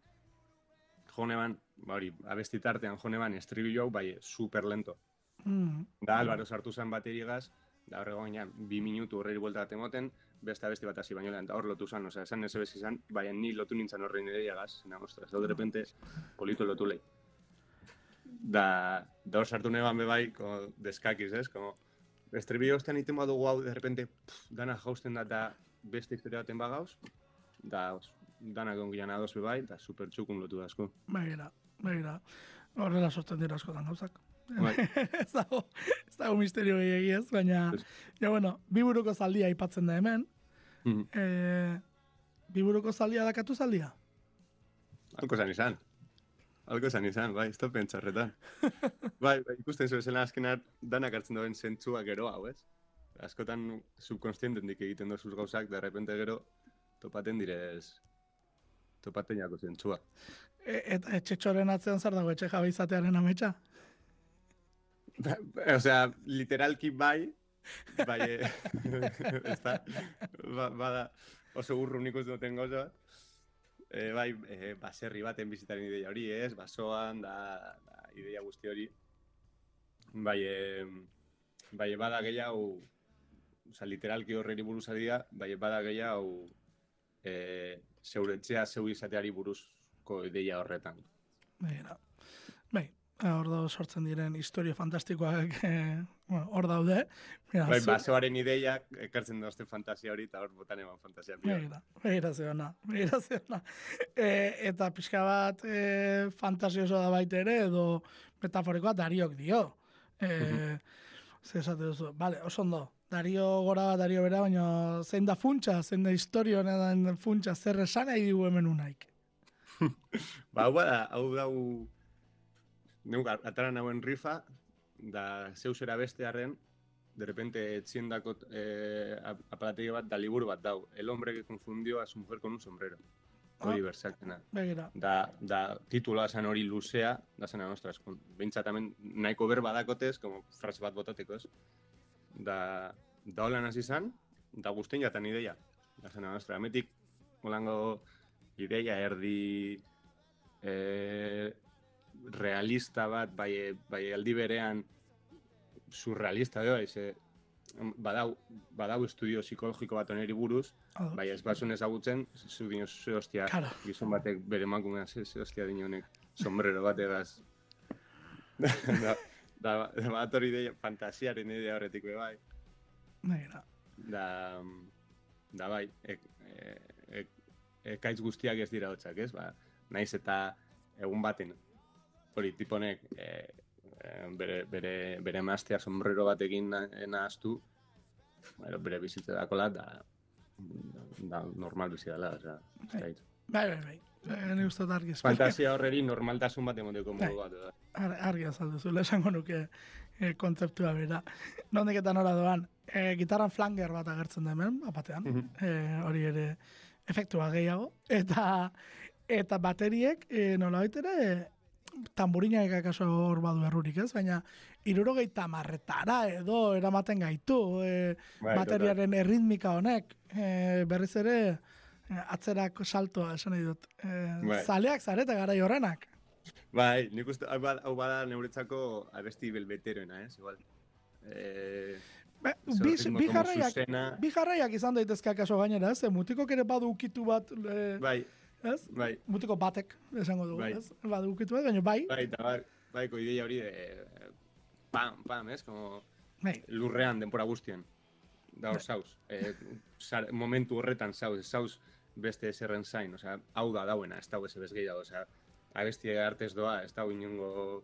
joneban, ba hori, abesti tartean joneban estribillo hau, bai, super lento. Mm. Da, Álvaro sartu zen baterigaz, da horrego gainean, bi minutu horreri buelta bat emoten, beste abesti bat hasi baino lehen, eta hor lotu zen, osea, esan ez ebez izan, baina ni lotu nintzen horrein ideiagaz, zena, ostras, hau de repente, politu lotu lehi. Da, da hor sartu neban bebai, como deskakiz, ez, como, estribillo ostean iten badugu hau, de repente, pff, dana jausten da, da beste historia baten bagauz, da, os, dana gongian adoz bebai, da super txukun lotu da asko. Begira, begira. Horrela sortzen dira askotan gauzak. Bai. ez dago, ez dago misterio gehiagi ez, baina, ja bueno, bi buruko zaldia aipatzen da hemen. Mhm. E, bi buruko zaldia dakatu zaldia? Alko zan izan. Alko zan izan, bai, ez da pentsarretan. bai, bai, ikusten zu esena azkenar danak hartzen duen zentzua gero hau, ez? Askotan subkonstientendik egiten dozuz gauzak, de repente gero topaten direz topaten jako zentzua. E, eta etxetxoren atzean zer dago etxe jabe izatearen ametsa? Osea, literalki bai, bai, eh, ez da, ba, bada, oso urrun ikusten duten gozo, e, bai, e, baserri baten bizitaren ideia hori, ez, basoan, da, da ideia guzti hori, bai, e, bai, bada gehiago, oza, literalki horreri buruz adia, bai, bada gehiago, e, zeuretzea zeu izateari buruzko ideia horretan. Begira. Bai, hor dago sortzen diren historio fantastikoak eh, bueno, hor daude. Mira, Bai, basoaren ideiak ekartzen dozte fantasia hori, eta hor botan eman fantasia. Begira, begira zeona, begira zeona. E, eta pixka bat e, fantasioso da baita ere, edo metaforikoa Dariok dio. E, Ze esate duzu, vale, oso ondo, Dario gora Dario bera, baina zein da funtsa, zein da historio funtsa, zer esan nahi digu hemen unaik. Ba, hau bada, hau dau... Neuk atara nauen rifa, da zeu zera beste arren, de repente etxiendako eh, ap- aparategi bat da liburu bat dau. El hombre que confundió a su mujer con un sombrero. Hori Ah. bersakena. Begira, Da, da tituloa zen hori luzea, da zena, ostras, kon- behintzat hemen nahiko berba dakotez, como frase bat botateko ez. Da, da holan hasi zan, da guztien jatan ideia. Da zena, ostra, ametik holango ideia erdi e, realista bat, bai, bai aldi berean surrealista bai, ze, badau, badau estudio psikologiko bat oneri buruz, Ados. bai ez basun ezagutzen, zu dino ze hostia, Claro. gizon batek bere emakumea ze, ze hostia dinonek sombrero bategaz. da, da, da, bat hori ideia, fantasiaren ideia horretik be bai. begira. Da, da bai, ek, e, ek, ekaitz guztiak ez dira hotzak, ez? Ba, naiz eta egun baten, hori tiponek, e, e, bere, bere, bere mastea sombrero batekin na- nahaztu, bueno, bere bizitza dakola, da, da normal bizi dela, osea, ez Bai. Bai, bai, bai. E, ni uste dut argi Fantasia horreri normaltasun bat emoteko Bai. modu bat, da. Ar, argi azaldu zula esango nuke e, kontzeptua bera. Nondik eta nora doan, e, gitarran flanger bat agertzen da hemen, apatean, Mhm. e, hori ere efektua gehiago, eta eta bateriek e, nolabait ere tamburinak akaso hor badu errurik ez, baina irurogeita marretara edo eramaten gaitu e, Bai, bateriaren erritmika honek e, berriz ere e, atzerako saltoa esan nahi dut. E, Bai. Zaleak zarete garai horrenak. Bai, nik uste, hau bada, hau bada neuretzako abesti belbeteroena, ez? Igual. E, Be, Zer bi, bi jarraiak, zuzena. bi jarraiak izan daitezke akaso gainera, ez? Mutiko ere badu ukitu bat, e, Bai, ez? bai, Mutiko batek, esango dugu, Bai. ez? Badu ukitu bat, baina bai, bai, eta bai, bai, ideia hori de, eh, pam, pam, ez? Como bai, lurrean denpora guztien. Da hor zauz. Eh, zar- momentu horretan zauz, ez zauz beste eserren zain, osea, hau da dauena, ez dago ez gehiago, osea, abestie artez doa, ez dago inongo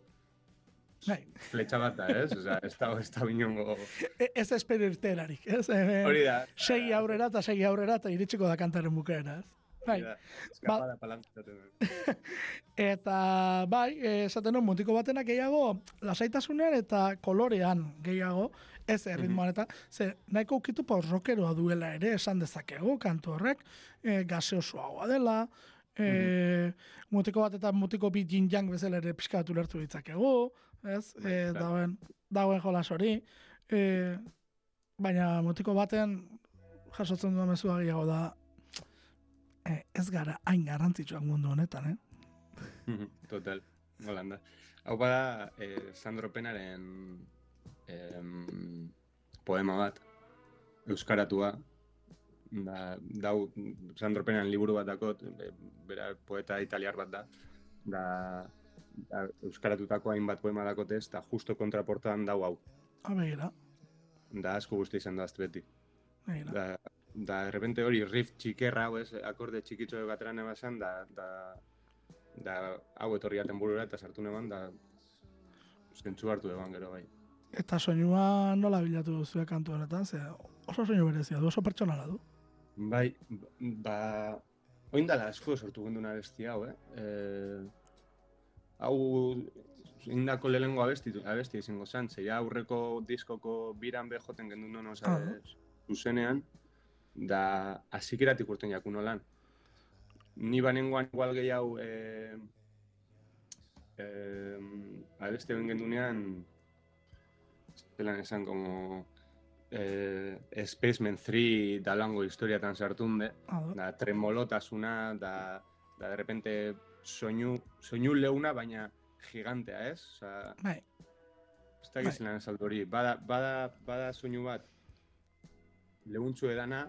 bai. fletxa bat da, ez? Osea, ez dago, ez dago inongo... E, ez esperirtelarik, ez? E, Hori da. Segi aurrera eta segi aurrera eta iritsiko da kantaren bukaera, ez? Bai. Palantzaten dut. Eta bai, esaten nuen mutiko batenak gehiago lasaitasunean eta kolorean gehiago, ez erritmoan eta ze nahiko ukitu pa rockeroa duela ere esan dezakegu kantu horrek, e, gaseosoagoa dela, e, mutiko bat eta mutiko bi yin yang bezala ere pixkatu lertu ditzakegu, ez? E, claro. dauen, dauen jolas hori. E, baina mutiko baten jasotzen duen mezua gehiago da ez gara hain garrantzitsuak mundu honetan, eh? Total, Holanda. Hau bada, eh, Sandro Penaren em, poema bat, euskaratua, da, dau, Sandro Penan liburu bat dakot, be- bera poeta italiar bat da, da, da euskaratutako hainbat poema dakotez, eta justo kontraportan dau hau. Ha, begira, Da asko guzti izan da beti. Da, da, de repente hori riff txikerra, hau ez, akorde txikitxo bateran ebasan, da, da, da, hau etorri aten burura eta sartu neban, da, zentzu hartu eban gero bai. Eta soinua nola bilatu duzue kantu honetan, ze oso soinu berezia du, oso pertsonala du. Bai, ba, oindala asko sortu genduna abesti hau, eh? E, hau, indako lehengo abesti, abesti izango zan, ze ja aurreko diskoko biran be joten gendun non, oza, Ah. Da, azikeratik urten jaku nolan. Ni banengoan igual gehiago, e, e, abesti ben gendunean, zelan esan, como, eh, Spaceman 3 dalango historiatan sartunde, Ado, da tremolotasuna, da, da de repente soinu, soinu leuna, baina gigantea, ez? Osa, bai, ez da gizelan hori. Bada, bada, bada soinu bat leuntzu edana,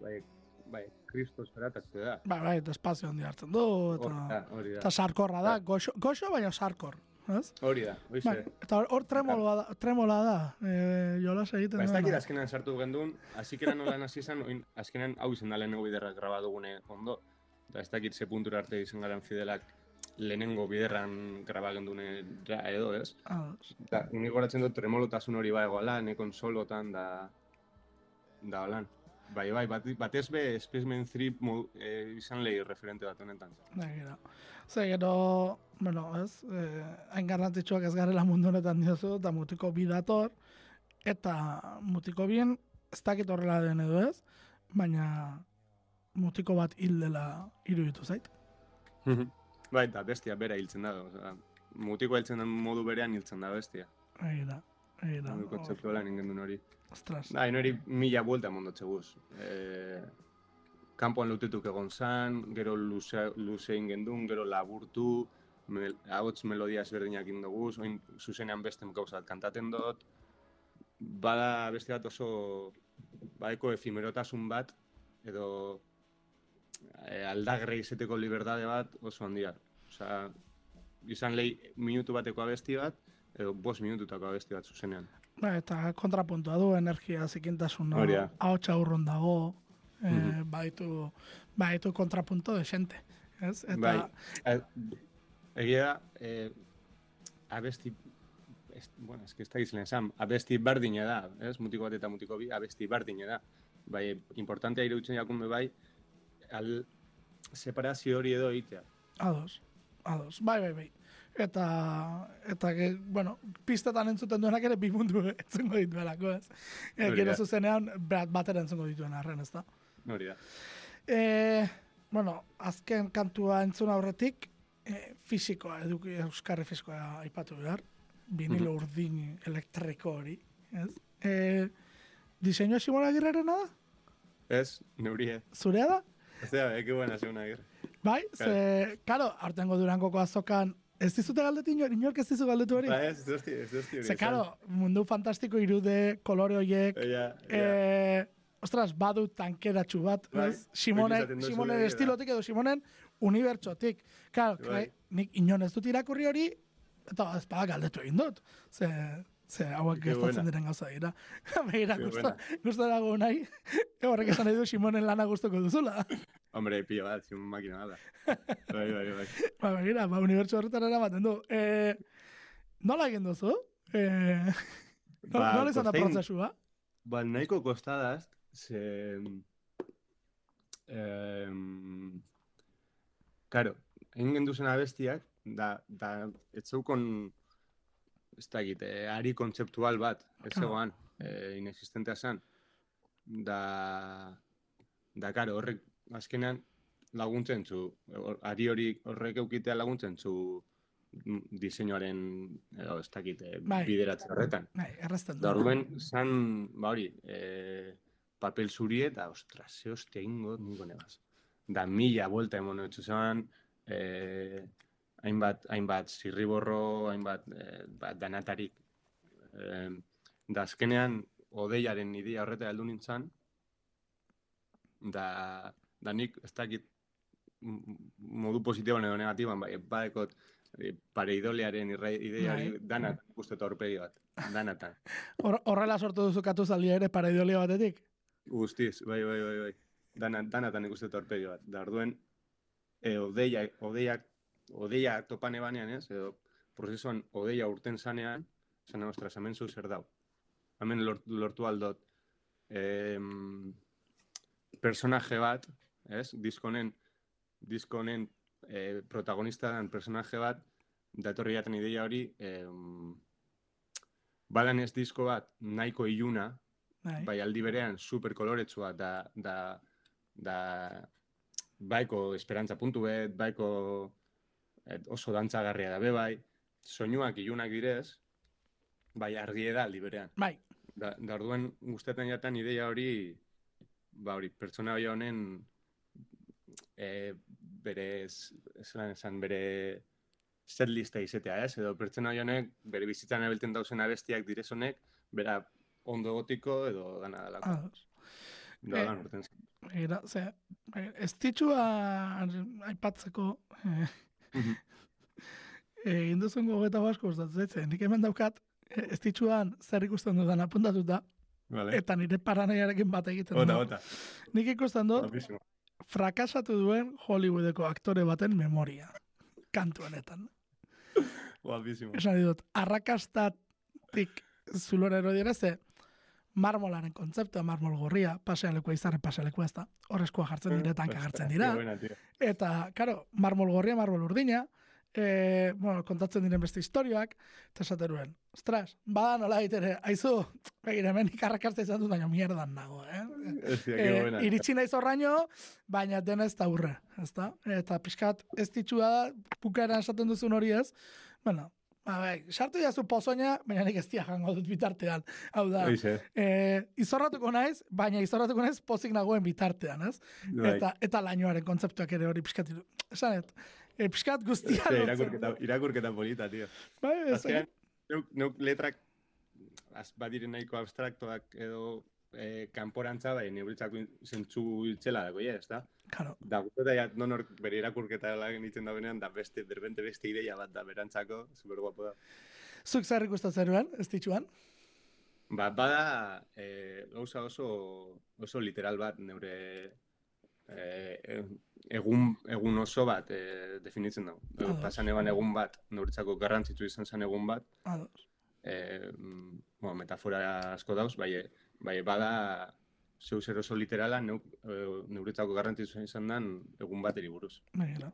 bai, bai, kristos eratatze da. bai, bai, eta espazio handi hartzen du, Hori da, eta, hori da. eta sarkorra da, goxo, goxo baina sarkor, ez? Hori da, hori Bai, eta hor- tremola da, tremola da, e, jolas egiten Ba, ez dakit azkenan sartu gendun, azikera nola hasi izan, azkenan hau izan da lehenengo biderrak graba dugune ondo. Da ez dakit ze puntura arte izan garan fidelak lehenengo biderran graba gendune ja, edo, ez? Ados. Da, nik goratzen dut tremolotasun hori bai egoala, ne konsolotan da, da holan. Bai, bai, bat, batez be Spaceman 3 mo, eh, izan lehi referente bat honetan. Begira. Ze gero, bueno, ez, eh, hain garrantzitsuak ez garela mundu honetan diozu, eta mutiko bi dator, eta mutiko bien, ez dakit horrela den edo ez, baina mutiko bat hil dela iruditu zait. bai, da bestia bera hiltzen da. Osea, mutiko hiltzen den modu berean hiltzen da bestia. Begira, begira. No, kontzeptualan ingen hori. Ostras. Da, hori mila buelta mondotxe guz. E, kanpoan lutetuk egon zan, gero luze, luze gendun, gero laburtu, mel, ahots melodia ezberdinak indoguz, oin zuzenean beste gauzat kantaten dut. Bada beste bat oso, badeko efimerotasun bat, edo e, aldagre izeteko liberdade bat oso handia. Osea, izan lehi minutu bateko abesti bat, edo bost minututako abesti bat zuzenean. Ba, eta kontrapuntua du, energia zikintasuna, Hori da. ahotsa urrun dago, eh, Mhm. baitu, baitu kontrapunto desente. Ez? Eta, Bai, e, egia da, e, abesti, ez, bueno, ez que ez da gizlen esan, abesti bardine da, ez? Mutiko bat eta mutiko bi, abesti bardine da. Bai, importantea iruditzen jakunbe bai, al separazio hori edo egitea. Ados, ados, bai, bai, bai. Eta, eta, bueno, pistetan entzuten duenak ere bi mundu entzungo dituelako, ez? E, Hori gero zuzenean, bat, batera entzungo dituen arren, ez da? Hori da. E, bueno, azken kantua entzun aurretik, e, fisikoa, eduki, euskarri fisikoa aipatu behar, vinilo urdin elektriko hori, ez? E, diseinua Simona Agirrerena da? Ez, neurie. Zurea da? Ez da, eki buena zeuna gero. Bai, ze, karo, hartengo durangoko azokan Ez dizute galdetu inor, inork ez dizu galdetu hori? Ba, ez, ez dosti, ez. Ze, karo, mundu fantastiko irude, kolore horiek, Ja, ja. eh, ostras, badu tankeratxu bat, Bai, ez? Simone, Simonen da. estilotik edo Simonen unibertsotik. Claro, Bai. nik inon ez dut irakurri hori, eta ez galdetu egin dut. Ze, ze gertatzen buena. diren gauza dira. Begira, gusta, gusta dago nahi, horrek esan nahi du Simonen lana gustoko duzula. Hombre, pilo bat, zin makina bat. Bai, bai, bai. ba, begira, ba, unibertso horretan eramaten du. Eh, nola egin duzu? Eh, no, Ba, nola izan da prozesua? Ba, nahiko kostadaz, ze... Em, Karo, egin genduzen abestiak, da, da, ez zeukon, ez da egite, ari kontzeptual bat, ez Claro. zegoan, e, inexistentea zen. Da, da, karo, horrek, azkenean, laguntzen zu, ari hori horrek eukitea laguntzen zu diseinuaren, edo, ez dakite, Bai. bideratze horretan. Bai, errazten du. Da orduan, zan, ba hori, e, papel zuri eta, ostras, ze hostia ingo, niko negaz. Da mila vuelta emon etxu zeban, e, hainbat, hainbat zirriborro, hainbat e, ba, danatarik. E, da azkenean, odeiaren idea horreta heldu nintzen, da, da nik, ez dakit, modu positiboan edo negatiboan, bai, badekot, e, pareidolearen hori Bai. danat, uste eta aurpegi bat, danatan. Hor- Horrela sortu duzu katu zaldia ere pareidolia batetik? Guztiz, bai, bai, bai, bai. Dana, danatan ikuste torpegi bat. Da, orduen, e, odeia, odeiak, odeia topan ebanean, ez? Edo, prozesuan odeia urten zanean, zan, ostras, hemen zu zer dau. Hemen lort, lortu aldot, em, personaje bat, ez? Diskonen, diskonen e, protagonista den personaje bat, datorri jaten ideia hori, em, badan ez disko bat nahiko iluna, Bai. bai aldi berean super koloretsua da, da, da baiko esperantza puntu bet, baiko et, oso dantzagarria da be bai, soinuak ilunak direz, bai argie da aldi berean. Bai, Da, da orduan guztetan jatan ideia hori, ba hori, pertsona hori honen e, bere, esan esan, bere setlista izetea, ez? Edo pertsona hori honek, bere bizitzan abelten dauzen abestiak direz honek, bera ondo gotiko edo dana dalako. ados. Da, Eh, lan urten. Begira, ze, eh, ez ditxua aipatzeko, eh. egin duzun gogeta basko gustatzen zaitzen. Nik hemen daukat, eh, ez ditxuan zer ikusten dudan apuntatuta, Vale. eta nire paranaiarekin bat egiten Ota, ota. Nik ikusten dut, frakasatu duen Hollywoodeko aktore baten memoria. Kantu honetan. Guapísimo. Esan ditut, arrakastatik zulora erodiera ze, marmolaren kontzeptua, marmol gorria, pasealekua izarre pasealekua ez da, horrezkoa jartzen dire, tanka jartzen dira, eta, karo, marmol gorria, marmol urdina, e, bueno, kontatzen diren beste historioak, eta esateruen, ostras, bada nola ere, aizu, begira, hemen ikarrakazte izan dut, baina mierdan nago, eh? Hostia, qué Eh, iritsi naiz horraino, baina dena ez da urre, ezta? Eta pixkat ez ditxua da, bukaeran esaten duzun hori ez, bueno, ba, bai, sartu jazu pozoina, baina nik ez dia jango dut bitartean. Hau da, Oize, e, izorratuko naiz, baina izorratuko naiz pozik nagoen bitartean, ez? bai. Eta, eta lainoaren kontzeptuak ere hori pixkat, iru- esanet, e, pixkat guztia lotzen. irakurketa, irakurketa polita, tío. Bai, ez, Azkenean, neuk, neuk letrak az, badiren nahiko abstraktoak edo e, kanporantza, bai, neuritzako zentzu itzela dago, ja, ez da? Claro, Da, guztetan ja, nonor bere irakurketa lan egiten da benean, da beste, derbente beste ideia bat da berantzako, super guapo da. zuk zer zeruen, ez ditxuan? Ba, bada, e, gauza oso, oso literal bat, neure e, egun, egun oso bat e, definitzen dugu. Ados. Pasan eban egun bat, neuretzako garrantzitsu izan zen egun bat, Ados. e, mm, bueno, metafora asko dauz, bai, bai bada zeu zer oso literala neuk, e, neuretzako garrantzitsu izan den egun bateri buruz. Begira.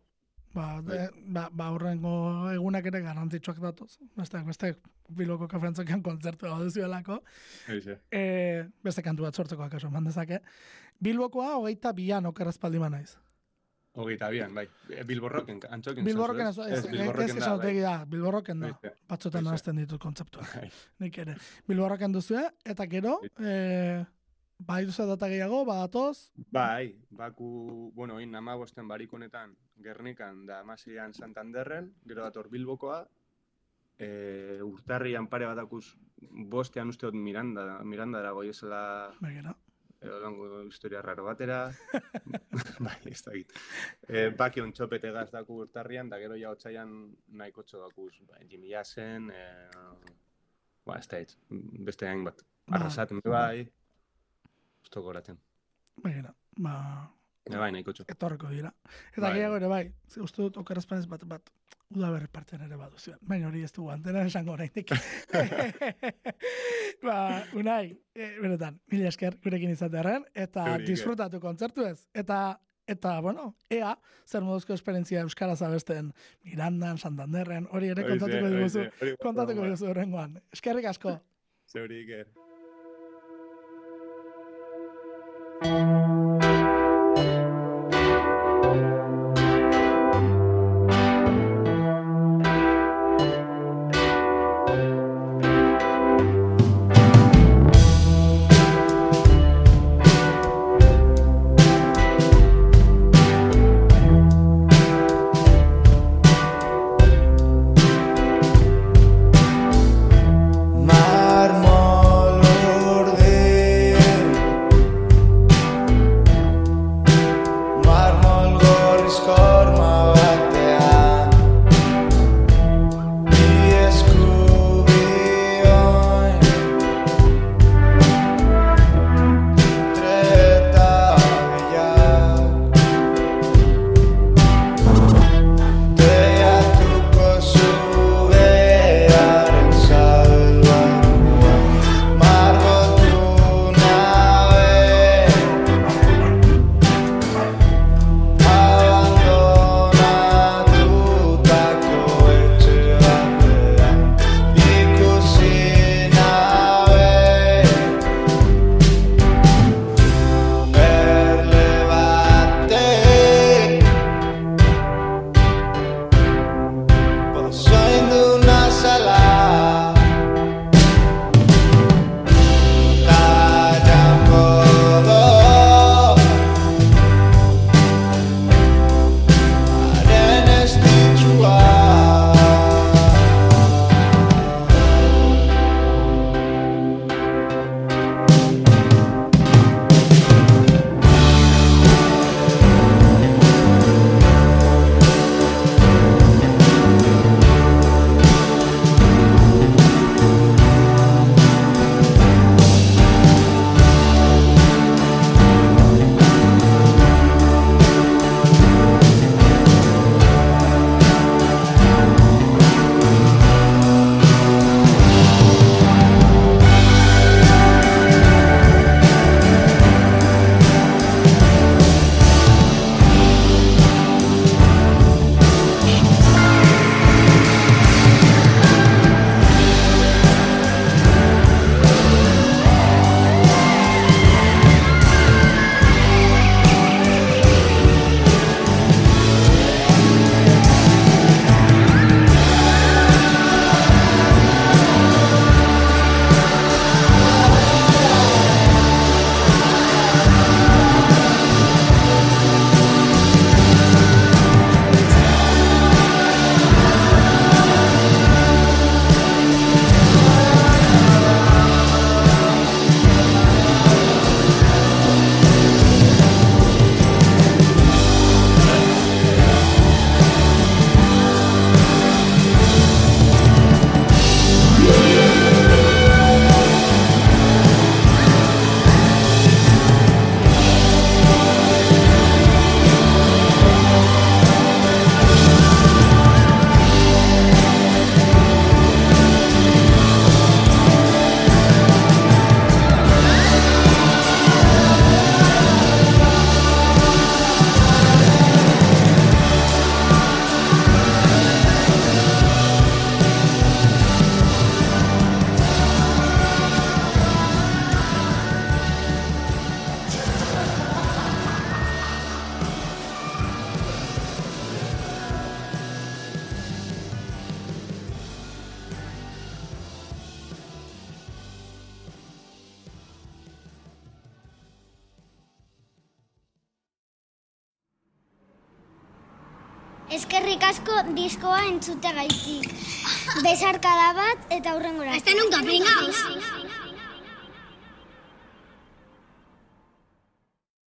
Ba, Bai. de, ba, ba horrengo egunak ere garrantzitsuak datoz. Beste, beste biloko kafrantzokean kontzertu gau duzuelako. E, beste kantu bat sortzeko akaso, mandezake. Bilbokoa hogeita bian okerrezpaldi naiz. Hogeita bian, bai. E, Bilborroken, antxokin. Bilborroken, ez, ez, ez, Bilborroken ez da, bai. da, Bilborroken da. Eixe. nahazten ditut kontzeptuak. Bai. Nik ere. Bilborroken duzue, eta gero, e, bai duzu data gehiago, badatoz, Bai, baku, bueno, oin amabosten barik honetan Gernikan da amasian Santanderren, gero dator Bilbokoa, e, urtarrian pare bat akuz bostean uste dut Miranda, Miranda dago ezela begira. Edo lango historia raro batera. bai, ez da git. E, bakion txopete gaz daku urtarrian, da gero ja otzaian nahiko txo dakuz. Ba, Jimmy Jassen, e, ba, ez da hitz, beste hain bat. Ba. Arrasaten be bai, usto goraten. Begira, ba, E, bai, nahiko txo. etorreko dira. Eta Bai. gehiago ere bai, uste dut okerazpanez bat bat udaberri partean ere badu zuen. Baina hori ez dugu antena esango oraindik. ba, unai, e, benetan, mila esker gurekin izatearen, eta Zuri, Iker. disfrutatu kontzertu ez. Eta, eta, bueno, ea, zer moduzko esperientzia Euskaraz abesten Mirandan, Santanderren, hori ere kontatuko diguzu. Kontatuko diguzu horrengoan. Eskerrik asko. Zeuri,